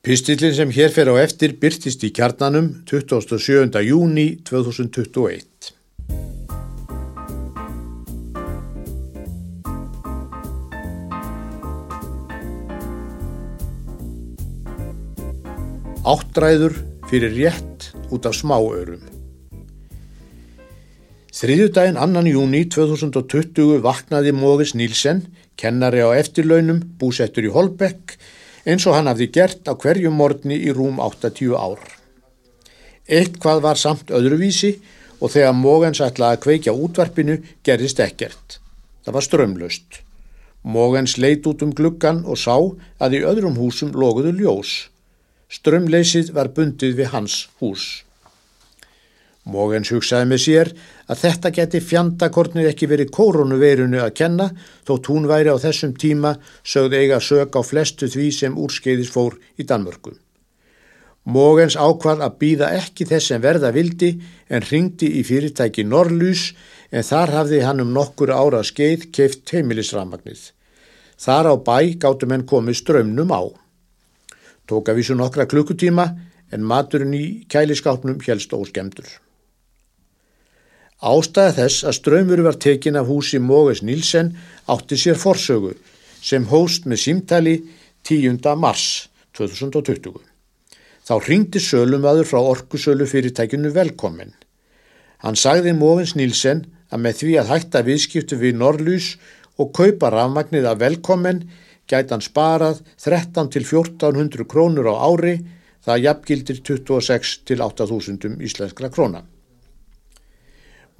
Pistillin sem hér fer á eftir byrtist í kjarnanum 27. júni 2021. Áttræður fyrir rétt út af smáörum. Þriðjudaginn 2. júni 2020 vaknaði Móðis Nílsen, kennari á eftirlaunum, búsettur í Holbekk, eins og hann hafði gert á hverju morgni í rúm 80 ár. Eitt hvað var samt öðruvísi og þegar Mógens ætlaði að kveikja útvarpinu gerðist ekkert. Það var strömlöst. Mógens leit út um gluggan og sá að í öðrum húsum loguðu ljós. Strömleysið var bundið við hans hús. Mógens hugsaði með sér að þetta geti fjandakornið ekki verið koronaveirunu að kenna þótt hún væri á þessum tíma sögð eiga sög á flestu því sem úrskeiðis fór í Danmörku. Mógens ákvað að býða ekki þess sem verða vildi en ringdi í fyrirtæki Norrlús en þar hafði hann um nokkur ára skeið keift heimilisramagnið. Þar á bæ gáttum henn komið strömnum á. Tók að vísu nokkra klukkutíma en maturinn í kæliskápnum helst óskemdur. Ástæða þess að ströymur var tekin af húsi Móges Nílsen átti sér forsögu sem hóst með símtali 10. mars 2020. Þá ringdi sölumöður frá orkusölu fyrirtækinu velkomin. Hann sagði Mógens Nílsen að með því að hætta viðskiptu við Norrlús og kaupa rafmagnið af velkomin gæti hann sparað 13 til 1400 krónur á ári, það jafngildir 26 til 8000 íslenskra króna.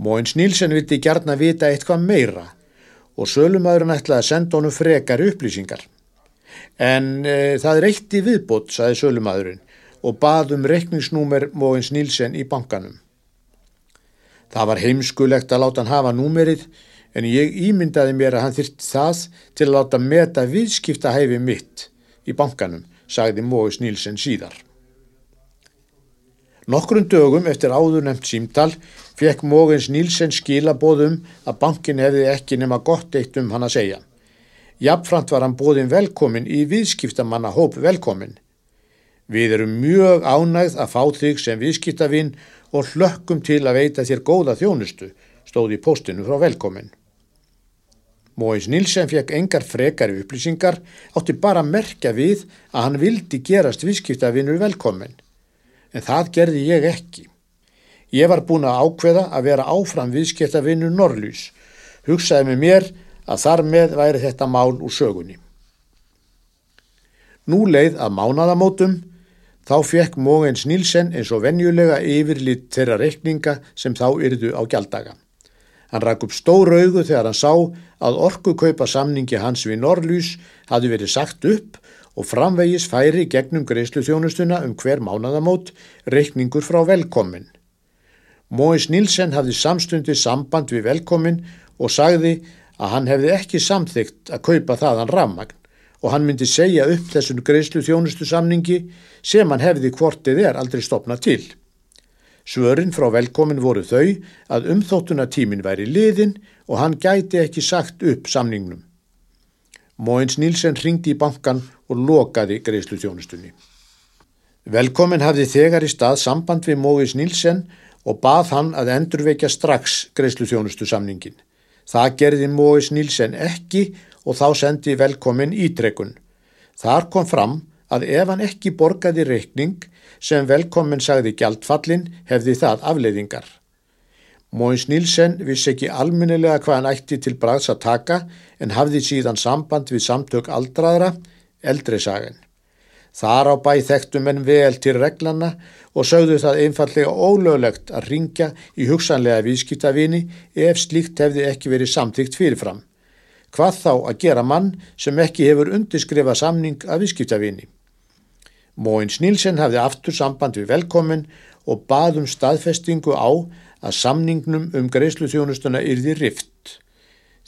Móins Nílsen vildi gerna vita eitthvað meira og sölumæðurinn ætlaði að senda honum frekar upplýsingar. En e, það er eitt í viðbót, saði sölumæðurinn og bað um reikningsnúmer Móins Nílsen í bankanum. Það var heimskulegt að láta hann hafa númerið en ég ímyndaði mér að hann þyrtt það til að láta meta viðskiptahæfi mitt í bankanum, sagði Móis Nílsen síðar. Nokkrun dögum eftir áður nefnt símtal fekk Mógens Nílsen skilabóðum að bankin hefði ekki nema gott eitt um hann að segja. Jafnframt var hann bóðin velkomin í viðskiptamanna hóp velkomin. Við erum mjög ánægð að fá þig sem viðskiptavinn og hlökkum til að veita þér góða þjónustu, stóði í postinu frá velkomin. Móis Nilsen fekk engar frekari upplýsingar, átti bara að merkja við að hann vildi gerast viðskiptavinnur velkomin. En það gerði ég ekki. Ég var búin að ákveða að vera áfram viðskiptavinnur Norrlús. Hugsaði með mér að þar með væri þetta mál úr sögunni. Nú leið að mánadamótum, þá fekk Mógens Nilsen eins og venjulega yfirlitt þeirra reikninga sem þá yrðu á gjaldaga. Hann rak upp stór augu þegar hann sá að orkukaupa samningi hans við Norrlús hafi verið sagt upp og framvegis færi gegnum greiðslu þjónustuna um hver mánadamót reikningur frá velkomin. Móis Nilsen hafði samstundi samband við velkomin og sagði að hann hefði ekki samþygt að kaupa þaðan rammagn og hann myndi segja upp þessum greiðslu þjónustu samningi sem hann hefði hvortið er aldrei stopnað til. Svörin frá velkomin voru þau að umþóttunatímin væri liðin og hann gæti ekki sagt upp samningnum. Móins Nílsen ringdi í bankan og lokaði greiðslu þjónustunni. Velkomin hafði þegar í stað samband við Móins Nílsen og bað hann að endurvekja strax greiðslu þjónustu samningin. Það gerði Móins Nílsen ekki og þá sendi velkomin ítrekkun. Þar kom fram að ef hann ekki borgaði reikning sem velkomin sagði gjaldfallin hefði það afleiðingar. Móins Nílsen vissi ekki alminnilega hvað hann ætti til braðs að taka en hafði síðan samband við samtök aldraðra, eldri sagan. Þar á bæ þekktum en vel til reglana og sögðu það einfallega ólöglegt að ringja í hugsanlega viðskiptavini ef slíkt hefði ekki verið samtíkt fyrirfram. Hvað þá að gera mann sem ekki hefur undirskrifað samning af viðskiptavini? Móins Nílsen hafði aftur samband við velkomin og baðum staðfestingu á að samningnum um greiðslu þjónustuna yrði rift.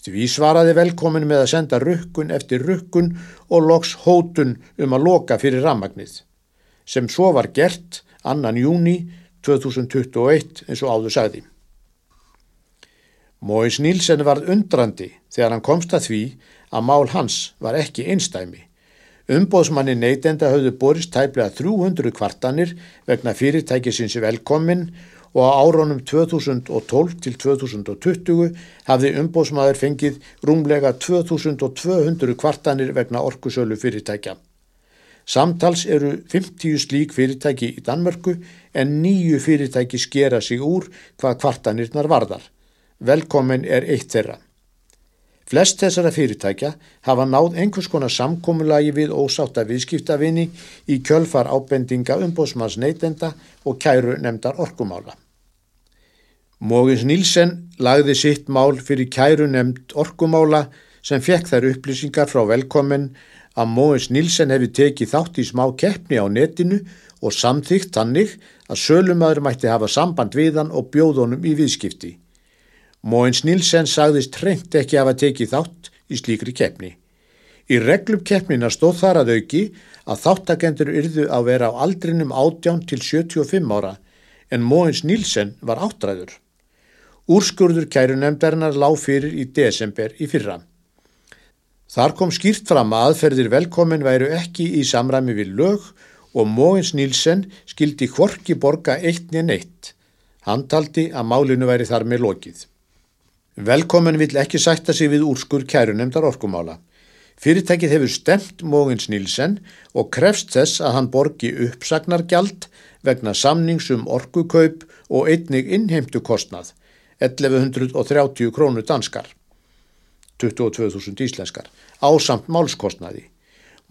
Því svaraði velkomin með að senda rukkun eftir rukkun og loks hótun um að loka fyrir rammagnið, sem svo var gert annan júni 2021 eins og áður sagði. Móis Nílsen varð undrandi þegar hann komst að því að mál hans var ekki einstæmi Umbóðsmanni neytenda höfðu borist tæplega 300 kvartanir vegna fyrirtækisins velkomin og á áronum 2012 til 2020 hafði umbóðsmaður fengið rúmlega 2200 kvartanir vegna orkusölu fyrirtækja. Samtals eru 50 slík fyrirtæki í Danmörku en nýju fyrirtæki skera sig úr hvað kvartanirnar varðar. Velkomin er eitt þeirra. Flest þessara fyrirtækja hafa náð einhvers konar samkómulagi við ósáta viðskiptavinni í kjölfar ábendinga umbóðsmanns neytenda og kæru nefndar orkumála. Mógins Nílsen lagði sitt mál fyrir kæru nefnd orkumála sem fekk þær upplýsingar frá velkomin að Móins Nílsen hefði tekið þátt í smá keppni á netinu og samþygt tannig að sölumæður mætti hafa samband við hann og bjóðunum í viðskipti. Móins Nílsen sagðist reynd ekki hafa tekið þátt í slíkri keppni. Í reglum keppnina stóð þar að auki að þáttakendur yrðu að vera á aldrinum 18 til 75 ára en Móins Nílsen var áttræður. Úrskurður kæru nefndarinnar lág fyrir í desember í fyrra. Þar kom skýrt fram að aðferðir velkomin væru ekki í samræmi við lög og Móins Nílsen skildi hvorki borga eitt niður neitt. Hann taldi að málinu væri þar með lokið. Velkomin vill ekki sætta sig við úrskur kærunemdar orkumála. Fyrirtækið hefur stemt Móins Nílsen og krefst þess að hann borgi uppsagnargjald vegna samningsum orkukaup og einnig innheimtu kostnað, 1130 krónu danskar. 22.000 íslenskar, ásamt málskostnaði.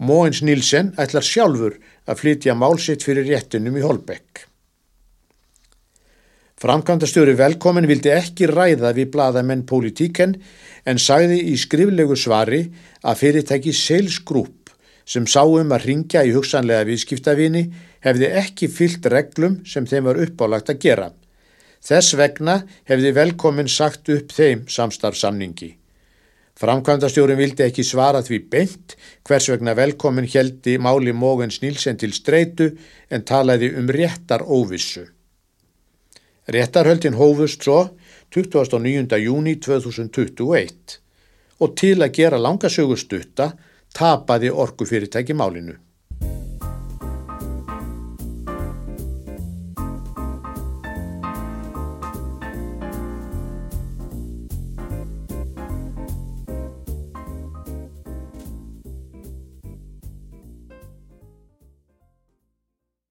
Móins Nílsen ætlar sjálfur að flytja málsitt fyrir réttinum í Holbekk. Framkvæmdastjóri velkomin vildi ekki ræða við bladamenn politíken en sagði í skriflegu svari að fyrirtæki Sales Group sem sáum að ringja í hugsanlega viðskiptavinni hefði ekki fyllt reglum sem þeim var uppálagt að gera. Þess vegna hefði velkomin sagt upp þeim samstarfsamningi. Framkvæmdastjórin vildi ekki svara því beint hvers vegna velkomin heldi máli Mógens Nílsen til streitu en talaði um réttar óvissu. Réttarhöldin hófust svo 29. júni 2021 og til að gera langasögustutta tapaði orkufyrirtæki málinu.